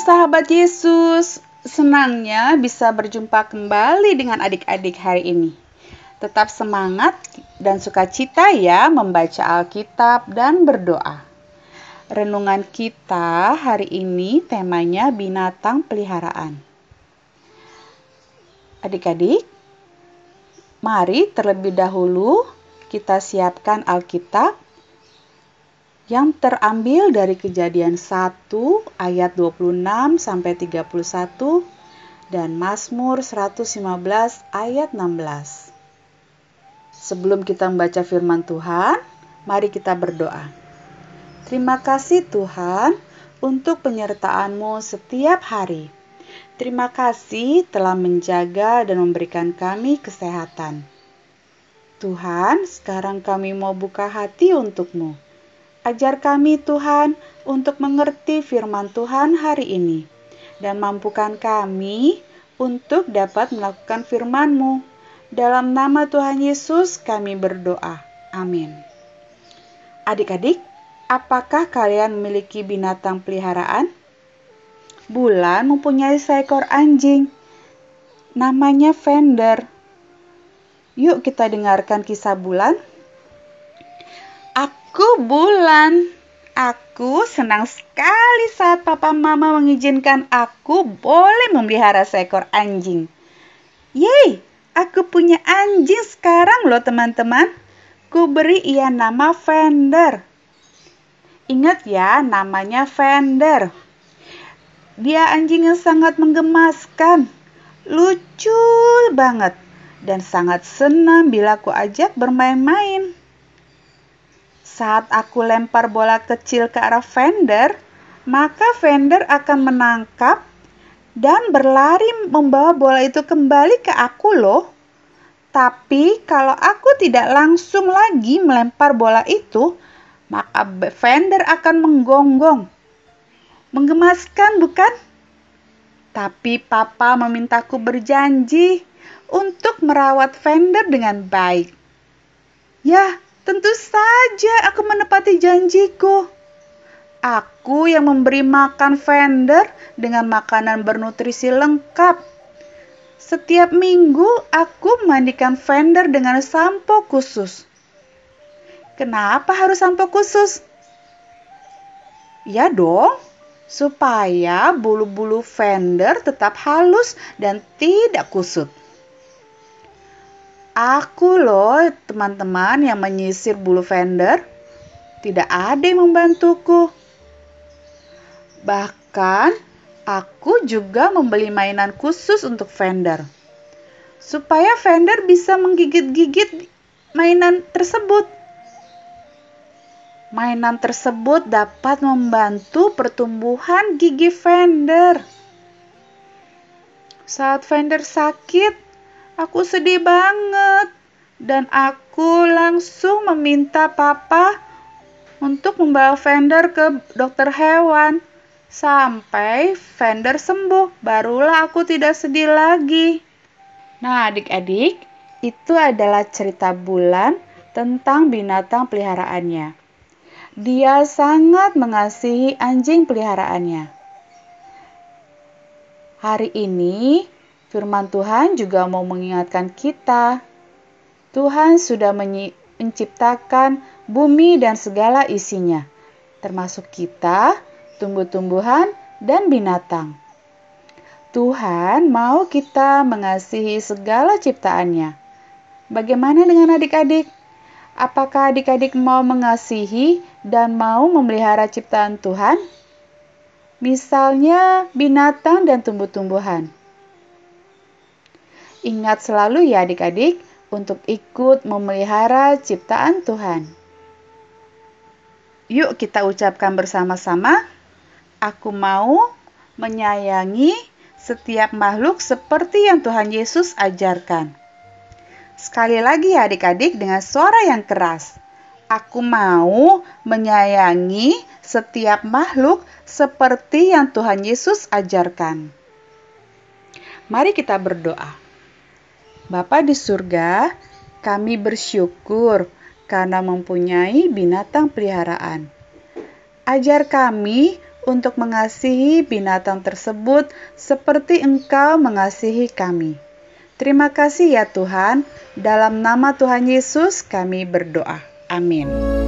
Sahabat Yesus. Senangnya bisa berjumpa kembali dengan adik-adik hari ini. Tetap semangat dan sukacita ya membaca Alkitab dan berdoa. Renungan kita hari ini temanya binatang peliharaan. Adik-adik, mari terlebih dahulu kita siapkan Alkitab yang terambil dari Kejadian 1 ayat 26 sampai 31 dan Mazmur 115 ayat 16. Sebelum kita membaca firman Tuhan, mari kita berdoa. Terima kasih Tuhan untuk penyertaan-Mu setiap hari. Terima kasih telah menjaga dan memberikan kami kesehatan. Tuhan, sekarang kami mau buka hati untuk-Mu Ajar kami Tuhan untuk mengerti firman Tuhan hari ini dan mampukan kami untuk dapat melakukan firman-Mu. Dalam nama Tuhan Yesus kami berdoa. Amin. Adik-adik, apakah kalian memiliki binatang peliharaan? Bulan mempunyai seekor anjing. Namanya Fender. Yuk kita dengarkan kisah Bulan. Aku bulan. Aku senang sekali saat papa mama mengizinkan aku boleh memelihara seekor anjing. Yeay, aku punya anjing sekarang loh teman-teman. Ku beri ia nama Fender. Ingat ya, namanya Fender. Dia anjing yang sangat menggemaskan, lucu banget, dan sangat senang bila aku ajak bermain-main. Saat aku lempar bola kecil ke arah Fender, maka Fender akan menangkap dan berlari membawa bola itu kembali ke aku loh. Tapi kalau aku tidak langsung lagi melempar bola itu, maka Fender akan menggonggong. Menggemaskan bukan? Tapi papa memintaku berjanji untuk merawat Fender dengan baik. Ya, Tentu saja aku menepati janjiku. Aku yang memberi makan vendor dengan makanan bernutrisi lengkap. Setiap minggu aku mandikan vendor dengan sampo khusus. Kenapa harus sampo khusus? Ya dong, supaya bulu-bulu vendor tetap halus dan tidak kusut. Aku loh teman-teman yang menyisir bulu fender. Tidak ada yang membantuku. Bahkan aku juga membeli mainan khusus untuk fender. Supaya fender bisa menggigit-gigit mainan tersebut. Mainan tersebut dapat membantu pertumbuhan gigi fender. Saat fender sakit, Aku sedih banget dan aku langsung meminta papa untuk membawa Fender ke dokter hewan. Sampai Fender sembuh, barulah aku tidak sedih lagi. Nah, adik-adik, itu adalah cerita bulan tentang binatang peliharaannya. Dia sangat mengasihi anjing peliharaannya. Hari ini Firman Tuhan juga mau mengingatkan kita. Tuhan sudah menciptakan bumi dan segala isinya, termasuk kita, tumbuh-tumbuhan, dan binatang. Tuhan mau kita mengasihi segala ciptaannya. Bagaimana dengan adik-adik? Apakah adik-adik mau mengasihi dan mau memelihara ciptaan Tuhan? Misalnya binatang dan tumbuh-tumbuhan. Ingat selalu ya adik-adik untuk ikut memelihara ciptaan Tuhan. Yuk kita ucapkan bersama-sama, aku mau menyayangi setiap makhluk seperti yang Tuhan Yesus ajarkan. Sekali lagi ya adik-adik dengan suara yang keras. Aku mau menyayangi setiap makhluk seperti yang Tuhan Yesus ajarkan. Mari kita berdoa. Bapa di surga, kami bersyukur karena mempunyai binatang peliharaan. Ajar kami untuk mengasihi binatang tersebut seperti Engkau mengasihi kami. Terima kasih ya Tuhan, dalam nama Tuhan Yesus kami berdoa. Amin.